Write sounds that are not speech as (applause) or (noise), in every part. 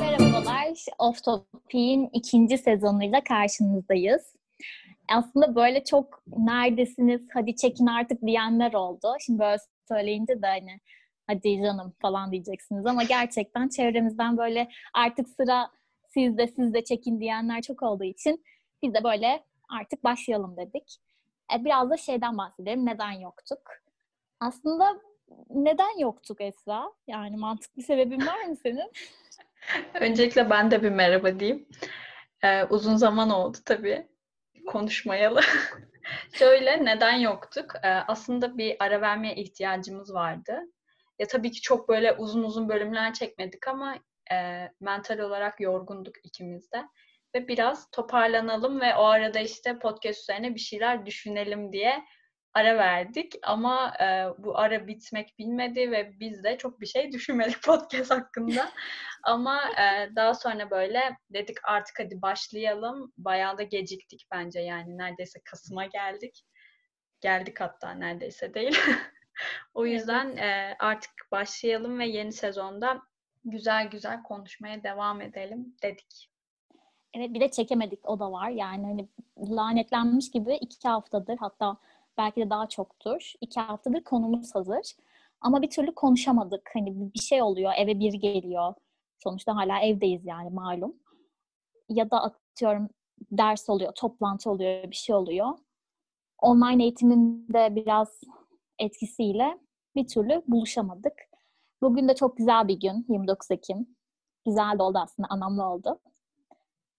Merhabalar, Off Topic'in ikinci sezonuyla karşınızdayız. Aslında böyle çok neredesiniz, hadi çekin artık diyenler oldu. Şimdi böyle söyleyince de hani hadi canım falan diyeceksiniz ama gerçekten çevremizden böyle artık sıra sizde sizde çekin diyenler çok olduğu için biz de böyle artık başlayalım dedik. E, biraz da şeyden bahsedelim. Neden yoktuk? Aslında neden yoktuk Esra? Yani mantıklı sebebin var mı senin? (laughs) Öncelikle ben de bir merhaba diyeyim. Ee, uzun zaman oldu tabii konuşmayalı. (laughs) Şöyle neden yoktuk? Ee, aslında bir ara vermeye ihtiyacımız vardı. Ya tabii ki çok böyle uzun uzun bölümler çekmedik ama e, mental olarak yorgunduk ikimiz de. Ve biraz toparlanalım ve o arada işte podcast üzerine bir şeyler düşünelim diye ara verdik. Ama e, bu ara bitmek bilmedi ve biz de çok bir şey (laughs) düşünmedik podcast hakkında. ama e, daha sonra böyle dedik artık hadi başlayalım. Bayağı da geciktik bence yani neredeyse Kasım'a geldik. Geldik hatta neredeyse değil. (laughs) o yüzden e, artık başlayalım ve yeni sezonda güzel güzel konuşmaya devam edelim dedik. Evet bir de çekemedik o da var. Yani hani lanetlenmiş gibi iki haftadır hatta belki de daha çoktur. iki haftadır konumuz hazır. Ama bir türlü konuşamadık. Hani bir şey oluyor, eve bir geliyor. Sonuçta hala evdeyiz yani malum. Ya da atıyorum ders oluyor, toplantı oluyor, bir şey oluyor. Online eğitimin de biraz etkisiyle bir türlü buluşamadık. Bugün de çok güzel bir gün, 29 Ekim. Güzel de oldu aslında, anlamlı oldu.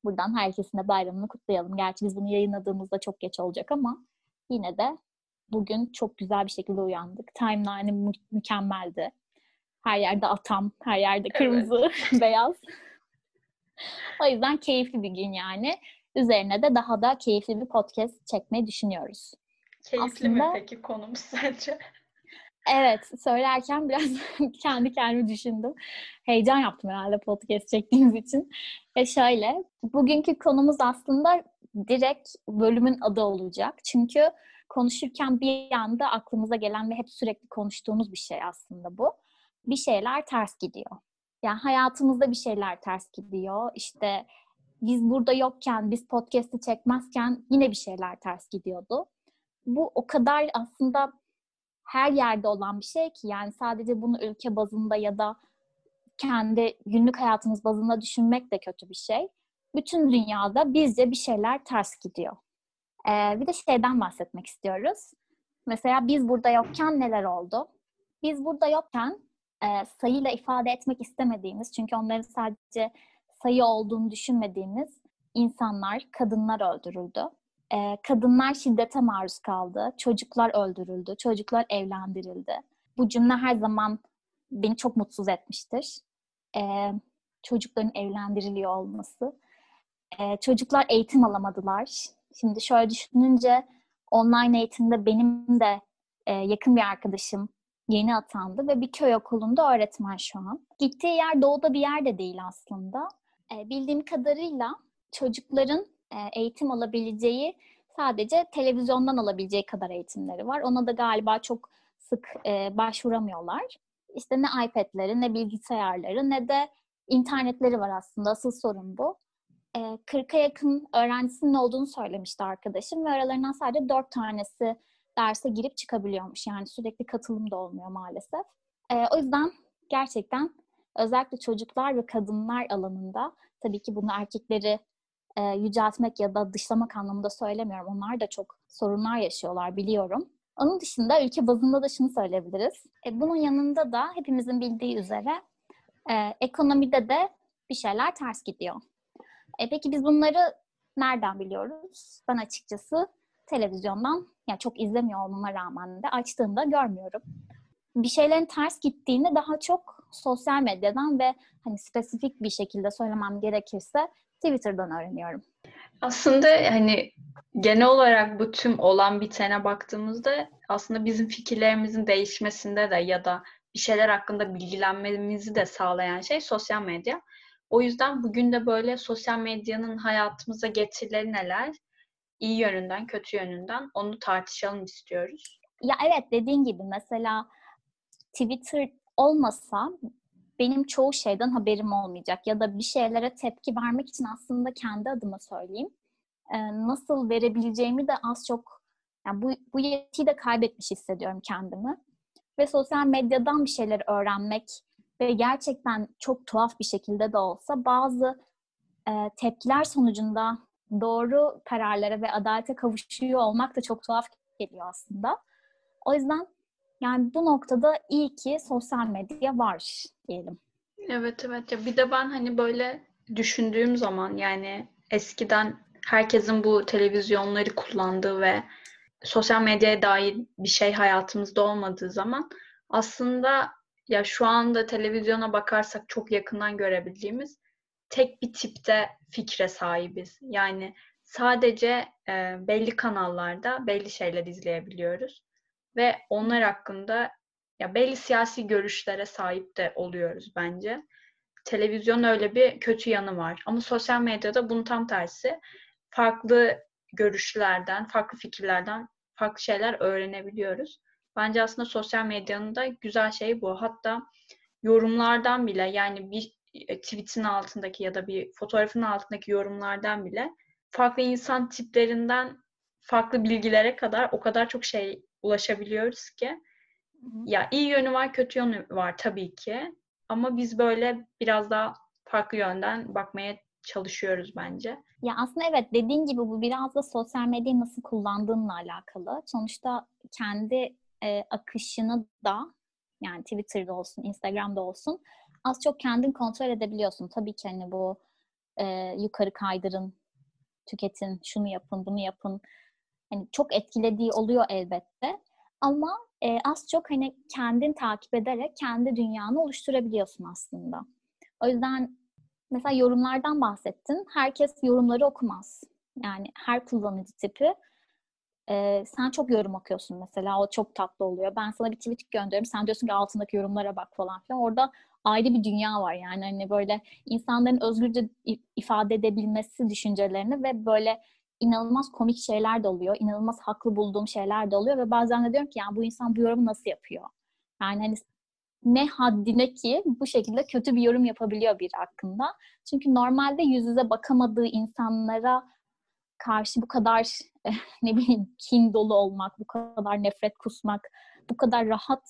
Buradan herkesin de bayramını kutlayalım. Gerçi biz bunu yayınladığımızda çok geç olacak ama yine de bugün çok güzel bir şekilde uyandık. Timeline'ı mü- mükemmeldi. Her yerde atam, her yerde kırmızı, evet. (laughs) beyaz. o yüzden keyifli bir gün yani. Üzerine de daha da keyifli bir podcast çekmeyi düşünüyoruz. Keyifli Aslında, mi peki konumuz (laughs) sence? Evet, söylerken biraz (laughs) kendi kendimi düşündüm. Heyecan yaptım herhalde podcast çektiğimiz için. Ve şöyle, bugünkü konumuz aslında direkt bölümün adı olacak. Çünkü konuşurken bir anda aklımıza gelen ve hep sürekli konuştuğumuz bir şey aslında bu. Bir şeyler ters gidiyor. Yani hayatımızda bir şeyler ters gidiyor. İşte biz burada yokken, biz podcast'i çekmezken yine bir şeyler ters gidiyordu. Bu o kadar aslında her yerde olan bir şey ki yani sadece bunu ülke bazında ya da kendi günlük hayatımız bazında düşünmek de kötü bir şey. Bütün dünyada bizce bir şeyler ters gidiyor. Ee, bir de şeyden bahsetmek istiyoruz. Mesela biz burada yokken neler oldu? Biz burada yokken e, sayıyla ifade etmek istemediğimiz, çünkü onların sadece sayı olduğunu düşünmediğimiz insanlar, kadınlar öldürüldü. E, kadınlar şiddete maruz kaldı, çocuklar öldürüldü, çocuklar evlendirildi. Bu cümle her zaman beni çok mutsuz etmiştir. E, çocukların evlendiriliyor olması. E, çocuklar eğitim alamadılar. Şimdi şöyle düşününce online eğitimde benim de e, yakın bir arkadaşım yeni atandı ve bir köy okulunda öğretmen şu an. Gittiği yer doğuda bir yer de değil aslında. E, bildiğim kadarıyla çocukların e, eğitim alabileceği sadece televizyondan alabileceği kadar eğitimleri var. Ona da galiba çok sık e, başvuramıyorlar. İşte ne iPad'leri, ne bilgisayarları, ne de internetleri var aslında. Asıl sorun bu. E, 40'a yakın öğrencisinin olduğunu söylemişti arkadaşım ve aralarından sadece 4 tanesi derse girip çıkabiliyormuş. Yani sürekli katılım da olmuyor maalesef. E, o yüzden gerçekten özellikle çocuklar ve kadınlar alanında tabii ki bunu erkekleri e, yüceltmek ya da dışlamak anlamında söylemiyorum. Onlar da çok sorunlar yaşıyorlar biliyorum. Onun dışında ülke bazında da şunu söyleyebiliriz. E, bunun yanında da hepimizin bildiği üzere e, ekonomide de bir şeyler ters gidiyor. E, peki biz bunları nereden biliyoruz? Ben açıkçası televizyondan, yani çok izlemiyor olmama rağmen de açtığımda görmüyorum. Bir şeylerin ters gittiğini daha çok sosyal medyadan ve hani spesifik bir şekilde söylemem gerekirse Twitter'dan öğreniyorum. Aslında hani genel olarak bu tüm olan bitene baktığımızda aslında bizim fikirlerimizin değişmesinde de ya da bir şeyler hakkında bilgilenmemizi de sağlayan şey sosyal medya. O yüzden bugün de böyle sosyal medyanın hayatımıza getirileri neler? İyi yönünden, kötü yönünden onu tartışalım istiyoruz. Ya evet dediğin gibi mesela Twitter olmasa benim çoğu şeyden haberim olmayacak ya da bir şeylere tepki vermek için aslında kendi adıma söyleyeyim. Nasıl verebileceğimi de az çok yani bu, bu yetiyi de kaybetmiş hissediyorum kendimi. Ve sosyal medyadan bir şeyler öğrenmek ve gerçekten çok tuhaf bir şekilde de olsa bazı e, tepkiler sonucunda doğru kararlara ve adalete kavuşuyor olmak da çok tuhaf geliyor aslında. O yüzden yani bu noktada iyi ki sosyal medya var diyelim. Evet evet ya bir de ben hani böyle düşündüğüm zaman yani eskiden herkesin bu televizyonları kullandığı ve sosyal medyaya dair bir şey hayatımızda olmadığı zaman aslında ya şu anda televizyona bakarsak çok yakından görebildiğimiz tek bir tipte fikre sahibiz. Yani sadece e, belli kanallarda belli şeyler izleyebiliyoruz ve onlar hakkında ya belli siyasi görüşlere sahip de oluyoruz bence. Televizyon öyle bir kötü yanı var. Ama sosyal medyada bunun tam tersi. Farklı görüşlerden, farklı fikirlerden farklı şeyler öğrenebiliyoruz. Bence aslında sosyal medyanın da güzel şeyi bu. Hatta yorumlardan bile yani bir e, tweetin altındaki ya da bir fotoğrafın altındaki yorumlardan bile farklı insan tiplerinden farklı bilgilere kadar o kadar çok şey ulaşabiliyoruz ki. Ya iyi yönü var, kötü yönü var tabii ki. Ama biz böyle biraz daha farklı yönden bakmaya çalışıyoruz bence. Ya aslında evet dediğin gibi bu biraz da sosyal medyayı nasıl kullandığınla alakalı. Sonuçta kendi e, akışını da yani Twitter'da olsun, Instagram'da olsun az çok kendin kontrol edebiliyorsun. Tabii ki hani bu e, yukarı kaydırın, tüketin, şunu yapın, bunu yapın. Hani çok etkilediği oluyor elbette. Ama e, az çok hani kendin takip ederek kendi dünyanı oluşturabiliyorsun aslında. O yüzden mesela yorumlardan bahsettin. Herkes yorumları okumaz. Yani her kullanıcı tipi e, sen çok yorum okuyorsun mesela. O çok tatlı oluyor. Ben sana bir tweet gönderiyorum. Sen diyorsun ki altındaki yorumlara bak falan filan. Orada ayrı bir dünya var yani. Hani böyle insanların özgürce ifade edebilmesi düşüncelerini ve böyle inanılmaz komik şeyler de oluyor. İnanılmaz haklı bulduğum şeyler de oluyor ve bazen de diyorum ki yani bu insan bu yorumu nasıl yapıyor? Yani hani ne haddine ki bu şekilde kötü bir yorum yapabiliyor bir hakkında. Çünkü normalde yüz yüze bakamadığı insanlara karşı bu kadar (laughs) ne bileyim kin dolu olmak, bu kadar nefret kusmak, bu kadar rahat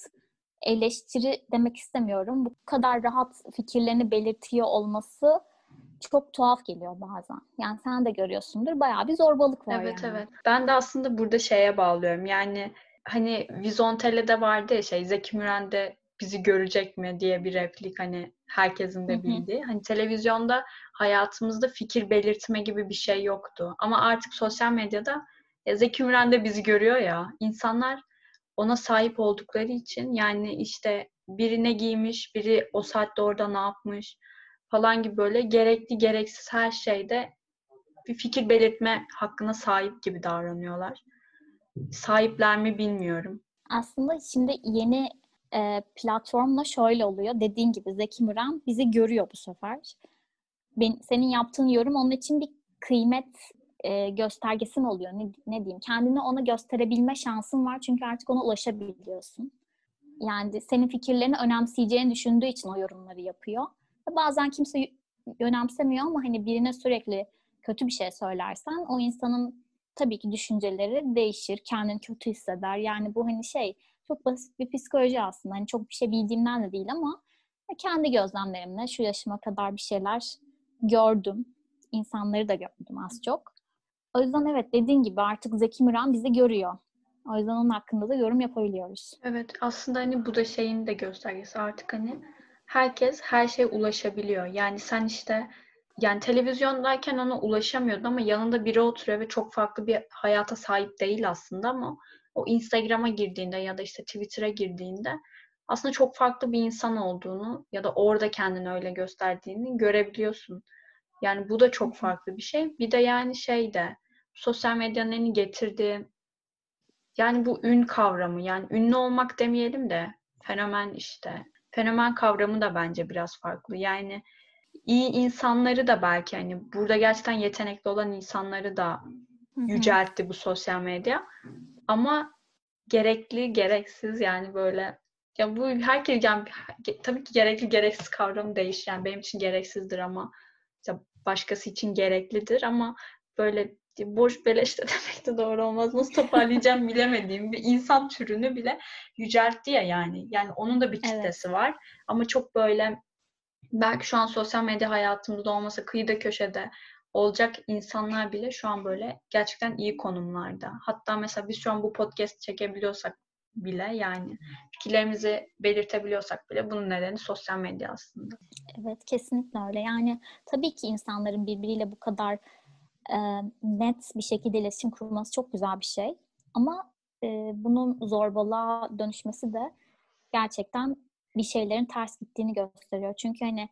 eleştiri demek istemiyorum. Bu kadar rahat fikirlerini belirtiyor olması çok tuhaf geliyor bazen. Yani sen de görüyorsundur. Bayağı bir zorbalık var Evet yani. evet. Ben de aslında burada şeye bağlıyorum. Yani hani Vizontele'de vardı ya şey Zeki Müren'de bizi görecek mi diye bir replik hani herkesin de bildiği. Hani televizyonda hayatımızda fikir belirtme gibi bir şey yoktu. Ama artık sosyal medyada ya Zeki Müren de bizi görüyor ya. İnsanlar ona sahip oldukları için yani işte biri ne giymiş, biri o saatte orada ne yapmış falan gibi böyle gerekli gereksiz her şeyde bir fikir belirtme hakkına sahip gibi davranıyorlar. Sahipler mi bilmiyorum. Aslında şimdi yeni e, platformla şöyle oluyor. Dediğin gibi Zeki Müren bizi görüyor bu sefer. Ben, senin yaptığın yorum onun için bir kıymet e, göstergesin oluyor. Ne, ne diyeyim? Kendini ona gösterebilme şansın var. Çünkü artık ona ulaşabiliyorsun. Yani senin fikirlerini önemseyeceğini düşündüğü için o yorumları yapıyor. Bazen kimse önemsemiyor ama hani birine sürekli kötü bir şey söylersen o insanın tabii ki düşünceleri değişir. Kendini kötü hisseder. Yani bu hani şey çok basit bir psikoloji aslında. Hani çok bir şey bildiğimden de değil ama kendi gözlemlerimle şu yaşıma kadar bir şeyler gördüm. İnsanları da gördüm az çok. O yüzden evet dediğin gibi artık Zeki Müren bizi görüyor. O yüzden onun hakkında da yorum yapabiliyoruz. Evet aslında hani bu da şeyin de göstergesi artık hani herkes her şeye ulaşabiliyor. Yani sen işte yani televizyondayken ona ulaşamıyordun ama yanında biri oturuyor ve çok farklı bir hayata sahip değil aslında ama o Instagram'a girdiğinde ya da işte Twitter'a girdiğinde aslında çok farklı bir insan olduğunu ya da orada kendini öyle gösterdiğini görebiliyorsun. Yani bu da çok farklı bir şey. Bir de yani şey de sosyal medyanın getirdiği yani bu ün kavramı yani ünlü olmak demeyelim de fenomen işte fenomen kavramı da bence biraz farklı. Yani iyi insanları da belki hani burada gerçekten yetenekli olan insanları da yüceltti bu sosyal medya. Ama gerekli, gereksiz yani böyle ya bu herkes yani tabii ki gerekli gereksiz kavramı değişir. Yani benim için gereksizdir ama işte başkası için gereklidir ama böyle boş beleş de (laughs) demek de doğru olmaz. Nasıl toparlayacağım (laughs) bilemediğim bir insan türünü bile yüceltti ya yani. Yani onun da bir kitlesi evet. var. Ama çok böyle belki şu an sosyal medya hayatımızda olmasa kıyıda köşede olacak insanlar bile şu an böyle gerçekten iyi konumlarda. Hatta mesela biz şu an bu podcast çekebiliyorsak bile yani fikirlerimizi belirtebiliyorsak bile bunun nedeni sosyal medya aslında. Evet kesinlikle öyle. Yani tabii ki insanların birbiriyle bu kadar e, net bir şekilde iletişim kurması çok güzel bir şey. Ama e, bunun zorbalığa dönüşmesi de gerçekten bir şeylerin ters gittiğini gösteriyor. Çünkü hani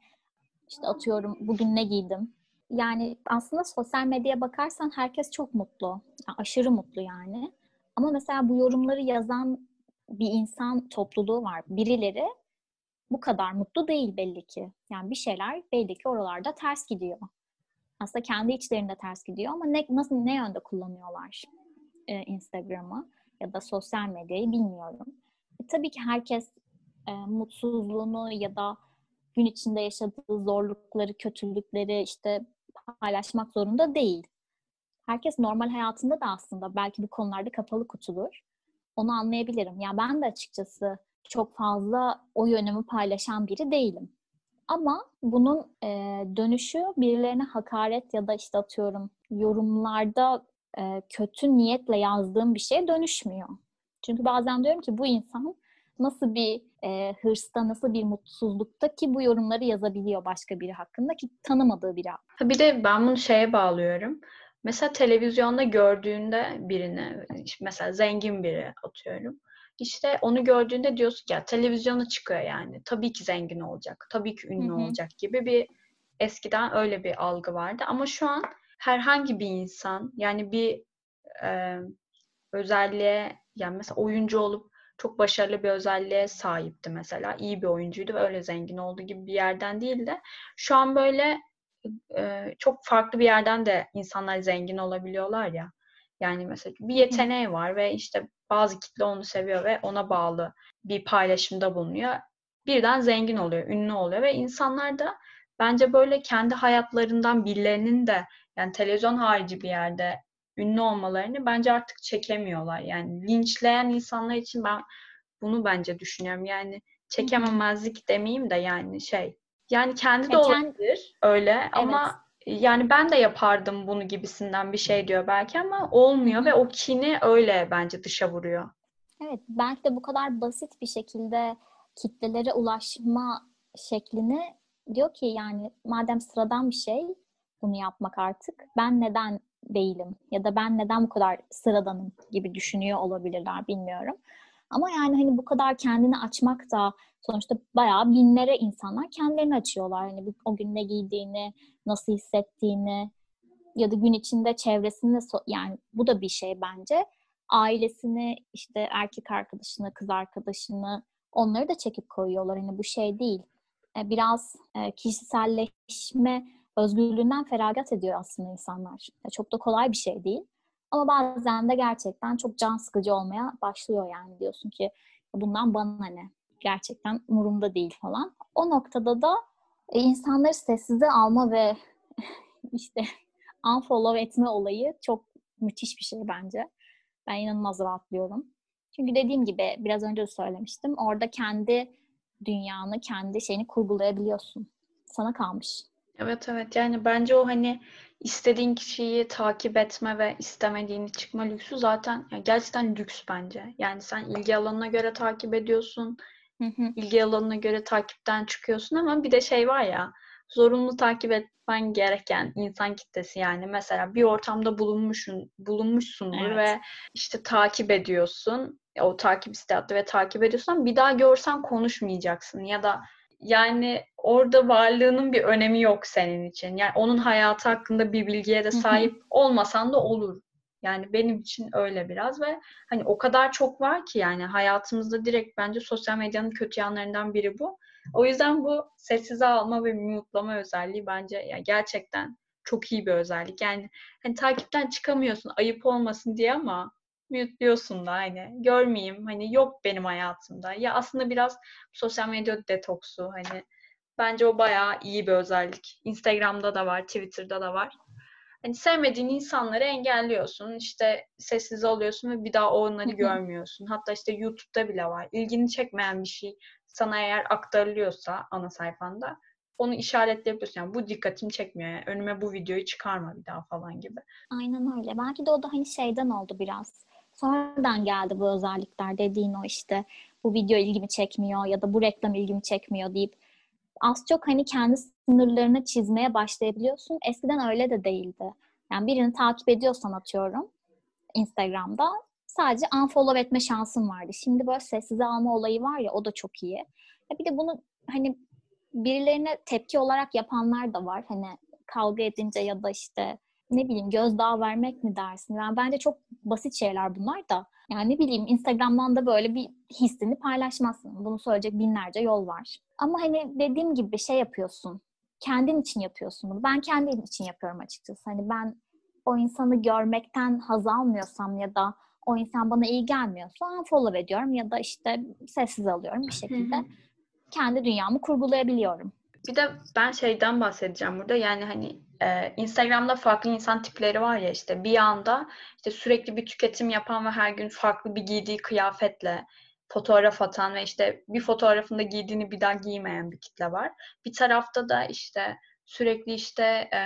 işte atıyorum bugün ne giydim? Yani aslında sosyal medyaya bakarsan herkes çok mutlu. Yani aşırı mutlu yani. Ama mesela bu yorumları yazan bir insan topluluğu var. Birileri bu kadar mutlu değil belli ki. Yani bir şeyler belli ki oralarda ters gidiyor. Aslında kendi içlerinde ters gidiyor ama ne, nasıl ne yönde kullanıyorlar e, Instagram'ı ya da sosyal medyayı bilmiyorum. E, tabii ki herkes e, mutsuzluğunu ya da gün içinde yaşadığı zorlukları, kötülükleri işte paylaşmak zorunda değil. Herkes normal hayatında da aslında belki bu konularda kapalı kutudur. Onu anlayabilirim. Ya ben de açıkçası çok fazla o yönümü paylaşan biri değilim. Ama bunun e, dönüşü birilerine hakaret ya da işte atıyorum yorumlarda e, kötü niyetle yazdığım bir şeye dönüşmüyor. Çünkü bazen diyorum ki bu insan nasıl bir e, hırsta, nasıl bir mutsuzlukta ki bu yorumları yazabiliyor başka biri hakkında ki tanımadığı biri hakkında. Bir de ben bunu şeye bağlıyorum. Mesela televizyonda gördüğünde birini, mesela zengin biri atıyorum. İşte onu gördüğünde diyorsun ki ya televizyona çıkıyor yani. Tabii ki zengin olacak. Tabii ki ünlü Hı-hı. olacak gibi bir eskiden öyle bir algı vardı. Ama şu an herhangi bir insan yani bir e, özelliğe yani mesela oyuncu olup çok başarılı bir özelliğe sahipti mesela. iyi bir oyuncuydu ve öyle zengin oldu gibi bir yerden değil de şu an böyle e, çok farklı bir yerden de insanlar zengin olabiliyorlar ya. Yani mesela bir yeteneği var ve işte bazı kitle onu seviyor ve ona bağlı bir paylaşımda bulunuyor. Birden zengin oluyor, ünlü oluyor ve insanlar da bence böyle kendi hayatlarından birilerinin de yani televizyon harici bir yerde ünlü olmalarını bence artık çekemiyorlar. Yani linçleyen insanlar için ben bunu bence düşünüyorum. Yani çekememezlik demeyeyim de yani şey. Yani kendi de olabilir öyle evet. ama yani ben de yapardım bunu gibisinden bir şey diyor belki ama olmuyor ve o kini öyle bence dışa vuruyor. Evet belki de bu kadar basit bir şekilde kitlelere ulaşma şeklini diyor ki yani madem sıradan bir şey bunu yapmak artık ben neden değilim ya da ben neden bu kadar sıradanım gibi düşünüyor olabilirler bilmiyorum. Ama yani hani bu kadar kendini açmak da sonuçta bayağı binlere insanlar kendilerini açıyorlar. Yani o gün ne giydiğini, nasıl hissettiğini ya da gün içinde çevresinde yani bu da bir şey bence. Ailesini, işte erkek arkadaşını, kız arkadaşını onları da çekip koyuyorlar. Hani bu şey değil. E, biraz e, kişiselleşme özgürlüğünden feragat ediyor aslında insanlar. Çok da kolay bir şey değil. Ama bazen de gerçekten çok can sıkıcı olmaya başlıyor yani diyorsun ki bundan bana ne? Gerçekten umurumda değil falan. O noktada da e, insanları sessize alma ve (laughs) işte unfollow etme olayı çok müthiş bir şey bence. Ben inanılmaz rahatlıyorum. Çünkü dediğim gibi biraz önce de söylemiştim. Orada kendi dünyanı, kendi şeyini kurgulayabiliyorsun. Sana kalmış. Evet evet yani bence o hani istediğin kişiyi takip etme ve istemediğini çıkma lüksü zaten yani gerçekten lüks bence. Yani sen ilgi alanına göre takip ediyorsun. Hı hı. ilgi alanına göre takipten çıkıyorsun ama bir de şey var ya zorunlu takip etmen gereken insan kitlesi yani mesela bir ortamda bulunmuşsun bulunmuşsundur evet. ve işte takip ediyorsun o takip isteği ve takip ediyorsan bir daha görsen konuşmayacaksın ya da yani orada varlığının bir önemi yok senin için. Yani onun hayatı hakkında bir bilgiye de sahip olmasan da olur. Yani benim için öyle biraz ve hani o kadar çok var ki yani hayatımızda direkt bence sosyal medyanın kötü yanlarından biri bu. O yüzden bu sessize alma ve mutlama özelliği bence ya gerçekten çok iyi bir özellik. Yani hani takipten çıkamıyorsun ayıp olmasın diye ama Mute'luyorsun da hani görmeyeyim hani yok benim hayatımda. Ya aslında biraz sosyal medya detoksu hani bence o bayağı iyi bir özellik. Instagram'da da var, Twitter'da da var. Hani sevmediğin insanları engelliyorsun. işte sessiz oluyorsun ve bir daha onları görmüyorsun. Hatta işte YouTube'da bile var. İlgini çekmeyen bir şey sana eğer aktarılıyorsa ana sayfanda onu işaretleyebiliyorsun. Yani bu dikkatimi çekmiyor. Yani önüme bu videoyu çıkarma bir daha falan gibi. Aynen öyle. Belki de o da hani şeyden oldu biraz. Sonradan geldi bu özellikler dediğin o işte bu video ilgimi çekmiyor ya da bu reklam ilgimi çekmiyor deyip az çok hani kendi sınırlarını çizmeye başlayabiliyorsun. Eskiden öyle de değildi. Yani birini takip ediyorsan atıyorum Instagram'da sadece unfollow etme şansın vardı. Şimdi böyle sessize alma olayı var ya o da çok iyi. Ya bir de bunu hani birilerine tepki olarak yapanlar da var. Hani kavga edince ya da işte ne bileyim gözdağı vermek mi dersin? Yani bence çok basit şeyler bunlar da. Yani ne bileyim Instagram'dan da böyle bir hissini paylaşmazsın. Bunu söyleyecek binlerce yol var. Ama hani dediğim gibi şey yapıyorsun. Kendin için yapıyorsun bunu. Ben kendim için yapıyorum açıkçası. Hani ben o insanı görmekten haz almıyorsam ya da o insan bana iyi gelmiyorsa unfollow ediyorum ya da işte sessiz alıyorum bir şekilde. Kendi dünyamı kurgulayabiliyorum. Bir de ben şeyden bahsedeceğim burada. Yani hani e, Instagram'da farklı insan tipleri var ya işte bir anda işte sürekli bir tüketim yapan ve her gün farklı bir giydiği kıyafetle fotoğraf atan ve işte bir fotoğrafında giydiğini bir daha giymeyen bir kitle var. Bir tarafta da işte sürekli işte e,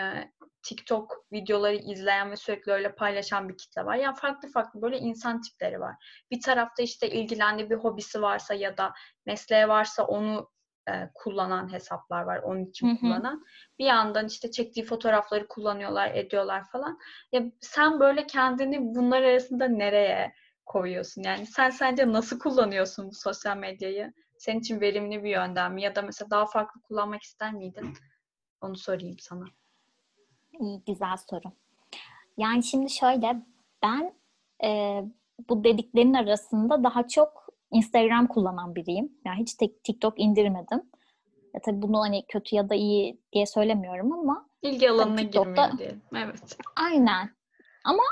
TikTok videoları izleyen ve sürekli öyle paylaşan bir kitle var. Yani farklı farklı böyle insan tipleri var. Bir tarafta işte ilgilendiği bir hobisi varsa ya da mesleği varsa onu e, kullanan hesaplar var. Onun için Hı-hı. kullanan. Bir yandan işte çektiği fotoğrafları kullanıyorlar, ediyorlar falan. Ya sen böyle kendini bunlar arasında nereye koyuyorsun? Yani sen sence nasıl kullanıyorsun bu sosyal medyayı? Senin için verimli bir yönden mi? Ya da mesela daha farklı kullanmak ister miydin? Onu sorayım sana. İyi, güzel soru. Yani şimdi şöyle, ben e, bu dediklerin arasında daha çok Instagram kullanan biriyim. Yani hiç TikTok indirmedim. Ya tabii bunu hani kötü ya da iyi diye söylemiyorum ama ilgi alanına girmiyor diyelim. Evet. Aynen. Ama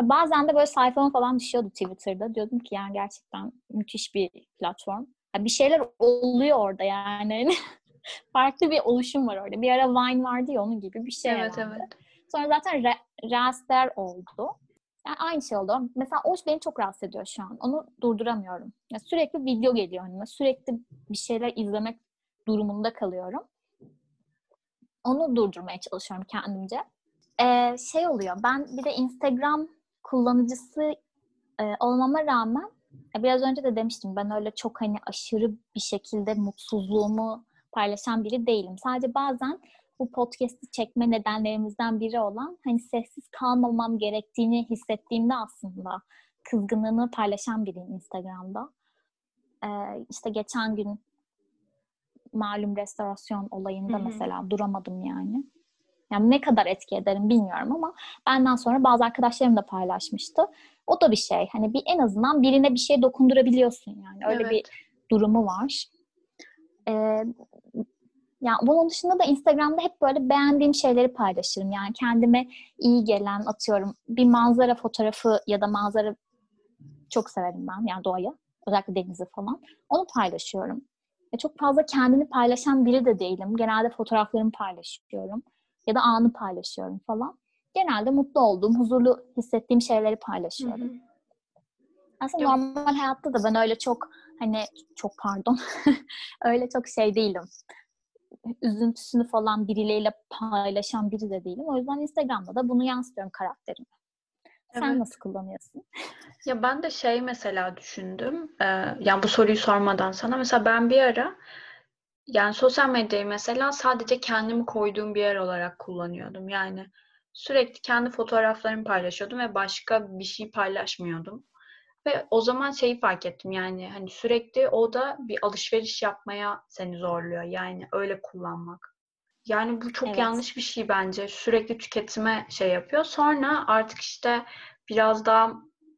bazen de böyle sayfama falan düşüyordu Twitter'da. Diyordum ki yani gerçekten müthiş bir platform. Yani bir şeyler oluyor orada yani. (laughs) Farklı bir oluşum var orada. Bir ara Vine vardı ya onun gibi bir şey Evet herhalde. evet. Sonra zaten Re- Reels'ler oldu. Yani aynı şey oldu. Mesela o beni çok rahatsız ediyor şu an. Onu durduramıyorum. Yani sürekli video geliyor önüme. Sürekli bir şeyler izlemek durumunda kalıyorum. Onu durdurmaya çalışıyorum kendimce. Ee, şey oluyor. Ben bir de Instagram kullanıcısı e, olmama rağmen biraz önce de demiştim ben öyle çok hani aşırı bir şekilde mutsuzluğumu paylaşan biri değilim. Sadece bazen bu podcast'i çekme nedenlerimizden biri olan hani sessiz kalmamam gerektiğini hissettiğimde aslında kızgınlığını paylaşan biriyim Instagram'da. Ee, işte geçen gün malum restorasyon olayında Hı-hı. mesela duramadım yani. Yani ne kadar etki ederim bilmiyorum ama benden sonra bazı arkadaşlarım da paylaşmıştı. O da bir şey. Hani bir en azından birine bir şey dokundurabiliyorsun yani. Öyle evet. bir durumu var. Ee, yani bunun dışında da Instagram'da hep böyle beğendiğim şeyleri paylaşırım. Yani kendime iyi gelen atıyorum bir manzara fotoğrafı ya da manzara çok severim ben yani doğayı. Özellikle denizi falan. Onu paylaşıyorum. E çok fazla kendini paylaşan biri de değilim. Genelde fotoğraflarımı paylaşıyorum. Ya da anı paylaşıyorum falan. Genelde mutlu olduğum, huzurlu hissettiğim şeyleri paylaşıyorum. Hı hı. Aslında Yok. normal hayatta da ben öyle çok hani çok pardon (laughs) öyle çok şey değilim üzüntüsünü falan birileriyle paylaşan biri de değilim. O yüzden Instagram'da da bunu yansıtıyorum karakterime. Sen evet. nasıl kullanıyorsun? Ya ben de şey mesela düşündüm. E, yani bu soruyu sormadan sana. Mesela ben bir ara yani sosyal medyayı mesela sadece kendimi koyduğum bir yer olarak kullanıyordum. Yani sürekli kendi fotoğraflarımı paylaşıyordum ve başka bir şey paylaşmıyordum. Ve o zaman şeyi fark ettim yani hani sürekli o da bir alışveriş yapmaya seni zorluyor. Yani öyle kullanmak. Yani bu çok evet. yanlış bir şey bence. Sürekli tüketime şey yapıyor. Sonra artık işte biraz daha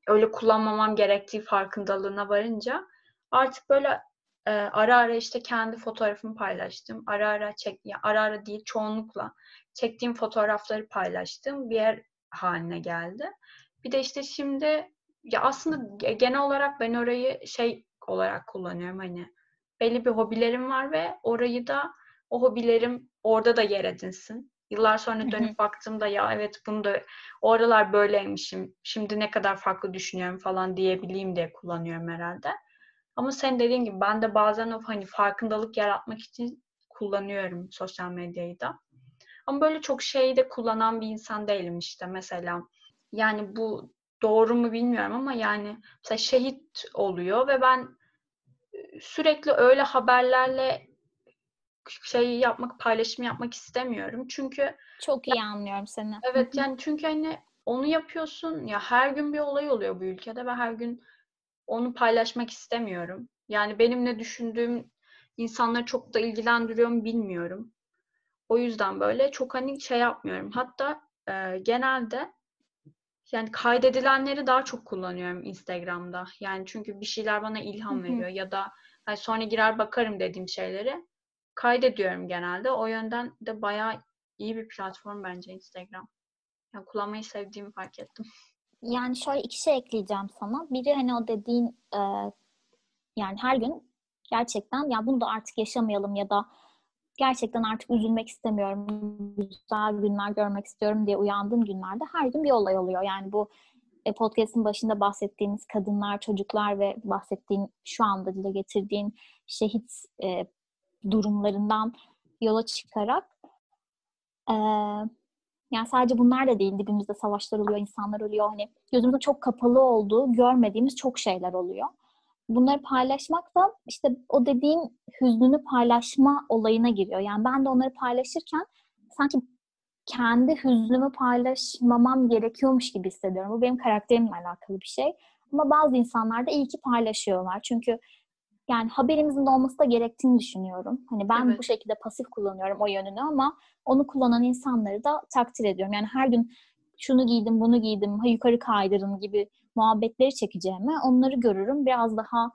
öyle kullanmamam gerektiği farkındalığına varınca artık böyle e, ara ara işte kendi fotoğrafımı paylaştım. Ara ara çek ya ara ara değil çoğunlukla çektiğim fotoğrafları paylaştım. Bir yer haline geldi. Bir de işte şimdi ya aslında genel olarak ben orayı şey olarak kullanıyorum hani belli bir hobilerim var ve orayı da o hobilerim orada da yer edinsin. Yıllar sonra dönüp baktığımda ya evet bunu da oralar böyleymişim. Şimdi ne kadar farklı düşünüyorum falan diyebileyim diye kullanıyorum herhalde. Ama sen dediğin gibi ben de bazen o hani farkındalık yaratmak için kullanıyorum sosyal medyayı da. Ama böyle çok şeyi de kullanan bir insan değilim işte mesela. Yani bu doğru mu bilmiyorum ama yani mesela şehit oluyor ve ben sürekli öyle haberlerle şey yapmak, paylaşım yapmak istemiyorum. Çünkü çok iyi anlıyorum seni. Evet yani çünkü hani onu yapıyorsun ya her gün bir olay oluyor bu ülkede ve her gün onu paylaşmak istemiyorum. Yani benim ne düşündüğüm insanları çok da ilgilendiriyor mu bilmiyorum. O yüzden böyle çok hani şey yapmıyorum. Hatta e, genelde yani kaydedilenleri daha çok kullanıyorum Instagram'da. Yani çünkü bir şeyler bana ilham veriyor ya da hani sonra girer bakarım dediğim şeyleri kaydediyorum genelde. O yönden de bayağı iyi bir platform bence Instagram. Yani kullanmayı sevdiğimi fark ettim. Yani şöyle iki şey ekleyeceğim sana. Biri hani o dediğin e, yani her gün gerçekten ya bunu da artık yaşamayalım ya da gerçekten artık üzülmek istemiyorum, güzel günler görmek istiyorum diye uyandığım günlerde her gün bir olay oluyor. Yani bu e, podcast'in başında bahsettiğiniz kadınlar, çocuklar ve bahsettiğin şu anda dile getirdiğin şehit e, durumlarından yola çıkarak e, yani sadece bunlar da değil. Dibimizde savaşlar oluyor, insanlar ölüyor. Hani gözümüzde çok kapalı olduğu, görmediğimiz çok şeyler oluyor. Bunları paylaşmak da işte o dediğin hüznünü paylaşma olayına giriyor. Yani ben de onları paylaşırken sanki kendi hüznümü paylaşmamam gerekiyormuş gibi hissediyorum. Bu benim karakterimle alakalı bir şey. Ama bazı insanlar da iyi ki paylaşıyorlar. Çünkü yani haberimizin de olması da gerektiğini düşünüyorum. Hani ben evet. bu şekilde pasif kullanıyorum o yönünü ama onu kullanan insanları da takdir ediyorum. Yani her gün şunu giydim, bunu giydim, ha yukarı kaydırın gibi muhabbetleri çekeceğime onları görürüm. Biraz daha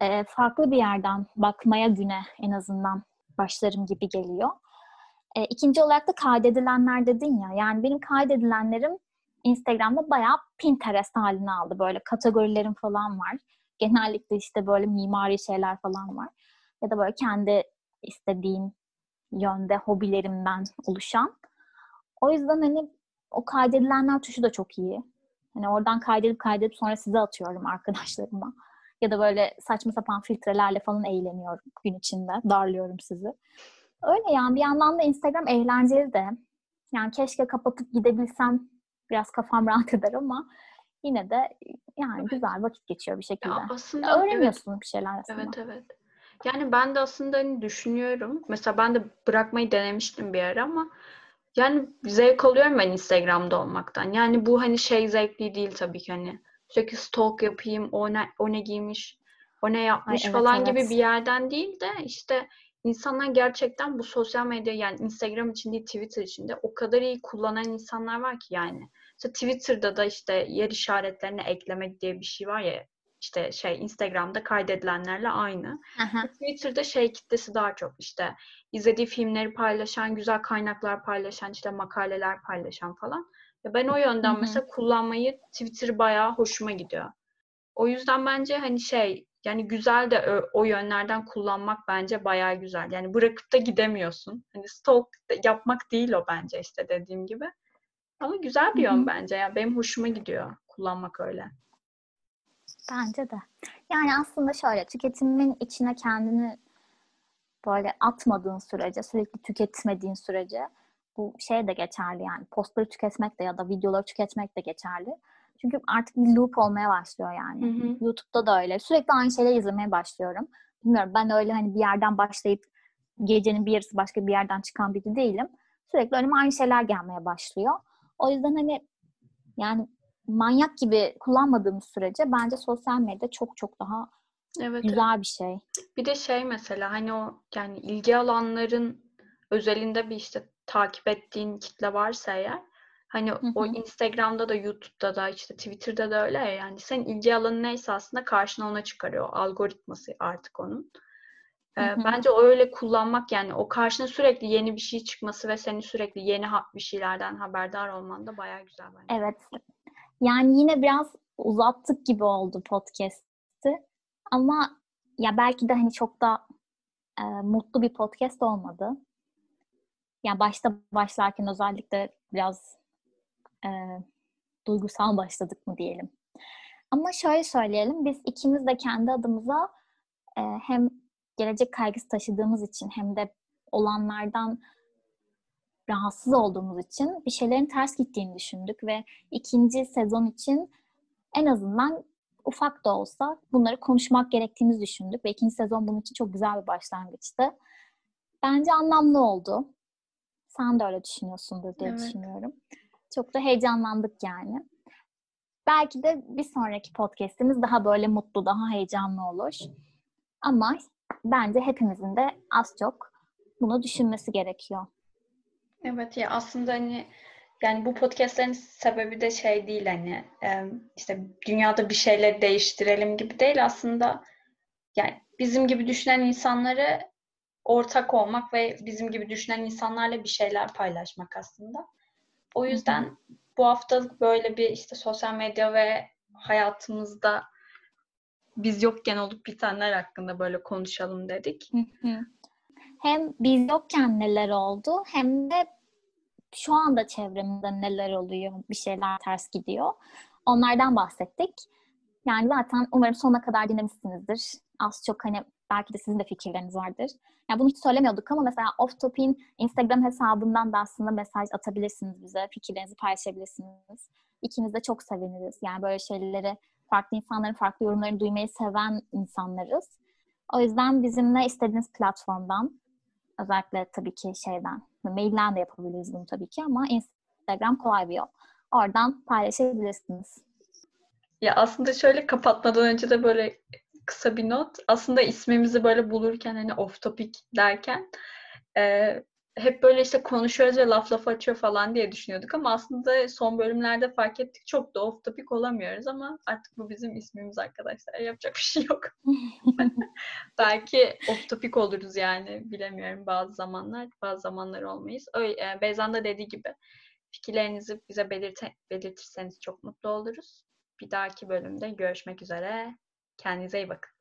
e, farklı bir yerden bakmaya güne en azından başlarım gibi geliyor. E, ikinci olarak da kaydedilenler dedin ya. Yani benim kaydedilenlerim Instagram'da bayağı Pinterest halini aldı. Böyle kategorilerim falan var. Genellikle işte böyle mimari şeyler falan var. Ya da böyle kendi istediğim yönde hobilerimden oluşan. O yüzden hani o kaydedilenler tuşu da çok iyi. Hani oradan kaydedip kaydedip sonra size atıyorum arkadaşlarıma. Ya da böyle saçma sapan filtrelerle falan eğleniyorum gün içinde. Darlıyorum sizi. Öyle yani bir yandan da Instagram eğlenceli de. Yani keşke kapatıp gidebilsem biraz kafam (laughs) rahat eder ama yine de yani güzel vakit geçiyor bir şekilde. Ya aslında ya öğreniyorsun evet. bir şeyler aslında. Evet evet. Yani ben de aslında hani düşünüyorum. Mesela ben de bırakmayı denemiştim bir ara ama yani zevk alıyorum ben Instagram'da olmaktan. Yani bu hani şey zevkli değil tabii ki hani. Sürekli stalk yapayım, o ne, o ne giymiş, o ne yapmış Ay, evet, falan evet. gibi bir yerden değil de işte insanlar gerçekten bu sosyal medya yani Instagram için değil Twitter için de o kadar iyi kullanan insanlar var ki yani. İşte Twitter'da da işte yer işaretlerine eklemek diye bir şey var ya işte şey Instagram'da kaydedilenlerle aynı. Aha. Twitter'da şey kitlesi daha çok işte izlediği filmleri paylaşan, güzel kaynaklar paylaşan, işte makaleler paylaşan falan. Ya ben o yönden Hı-hı. mesela kullanmayı Twitter bayağı hoşuma gidiyor. O yüzden bence hani şey yani güzel de o, o yönlerden kullanmak bence bayağı güzel. Yani bırakıp da gidemiyorsun. Hani stalk yapmak değil o bence işte dediğim gibi. Ama güzel bir yön Hı-hı. bence. Ya benim hoşuma gidiyor kullanmak öyle. Bence de. Yani aslında şöyle tüketimin içine kendini böyle atmadığın sürece, sürekli tüketmediğin sürece bu şey de geçerli yani postları tüketmek de ya da videoları tüketmek de geçerli. Çünkü artık bir loop olmaya başlıyor yani. Hı hı. YouTube'da da öyle. Sürekli aynı şeyleri izlemeye başlıyorum. Bilmiyorum ben öyle hani bir yerden başlayıp gecenin bir yarısı başka bir yerden çıkan biri değilim. Sürekli önüme aynı şeyler gelmeye başlıyor. O yüzden hani yani manyak gibi kullanmadığımız sürece bence sosyal medya çok çok daha evet, güzel bir şey. Bir de şey mesela hani o yani ilgi alanların özelinde bir işte takip ettiğin kitle varsa eğer hani hı hı. o Instagram'da da YouTube'da da işte Twitter'da da öyle ya yani senin ilgi alanı neyse aslında karşına ona çıkarıyor. Algoritması artık onun. Hı hı. Bence öyle kullanmak yani o karşına sürekli yeni bir şey çıkması ve senin sürekli yeni bir şeylerden haberdar olman da bayağı güzel bence. Evet. Yani yine biraz uzattık gibi oldu podcast'i. Ama ya belki de hani çok da e, mutlu bir podcast olmadı. Yani başta başlarken özellikle biraz e, duygusal başladık mı diyelim. Ama şöyle söyleyelim, biz ikimiz de kendi adımıza e, hem gelecek kaygısı taşıdığımız için hem de olanlardan rahatsız olduğumuz için bir şeylerin ters gittiğini düşündük ve ikinci sezon için en azından ufak da olsa bunları konuşmak gerektiğini düşündük ve ikinci sezon bunun için çok güzel bir başlangıçtı. Bence anlamlı oldu. Sen de öyle düşünüyorsundur diye evet. düşünüyorum. Çok da heyecanlandık yani. Belki de bir sonraki podcast'imiz daha böyle mutlu, daha heyecanlı olur. Ama bence hepimizin de az çok bunu düşünmesi gerekiyor. Evet ya aslında hani yani bu podcastlerin sebebi de şey değil hani işte dünyada bir şeyleri değiştirelim gibi değil aslında yani bizim gibi düşünen insanları ortak olmak ve bizim gibi düşünen insanlarla bir şeyler paylaşmak aslında. O yüzden Hı-hı. bu hafta böyle bir işte sosyal medya ve hayatımızda biz yokken olup bitenler hakkında böyle konuşalım dedik. Hı-hı. Hem biz yokken neler oldu hem de şu anda çevremde neler oluyor, bir şeyler ters gidiyor. Onlardan bahsettik. Yani zaten umarım sonuna kadar dinlemişsinizdir. Az çok hani belki de sizin de fikirleriniz vardır. Yani bunu hiç söylemiyorduk ama mesela Off Topic'in Instagram hesabından da aslında mesaj atabilirsiniz bize. Fikirlerinizi paylaşabilirsiniz. İkimiz de çok seviniriz. Yani böyle şeyleri farklı insanların farklı yorumlarını duymayı seven insanlarız. O yüzden bizimle istediğiniz platformdan özellikle tabii ki şeyden mailden de yapabiliriz bunu tabii ki ama Instagram kolay bir yol. Oradan paylaşabilirsiniz. Ya aslında şöyle kapatmadan önce de böyle kısa bir not. Aslında ismimizi böyle bulurken hani off topic derken e, hep böyle işte konuşuyoruz ve laf laf açıyor falan diye düşünüyorduk ama aslında son bölümlerde fark ettik çok da off topic olamıyoruz ama artık bu bizim ismimiz arkadaşlar. Yapacak bir şey yok. (laughs) (laughs) Belki off topic oluruz yani bilemiyorum bazı zamanlar bazı zamanlar olmayız. Öyle, Beyzan da dediği gibi fikirlerinizi bize belirte, belirtirseniz çok mutlu oluruz. Bir dahaki bölümde görüşmek üzere. Kendinize iyi bakın.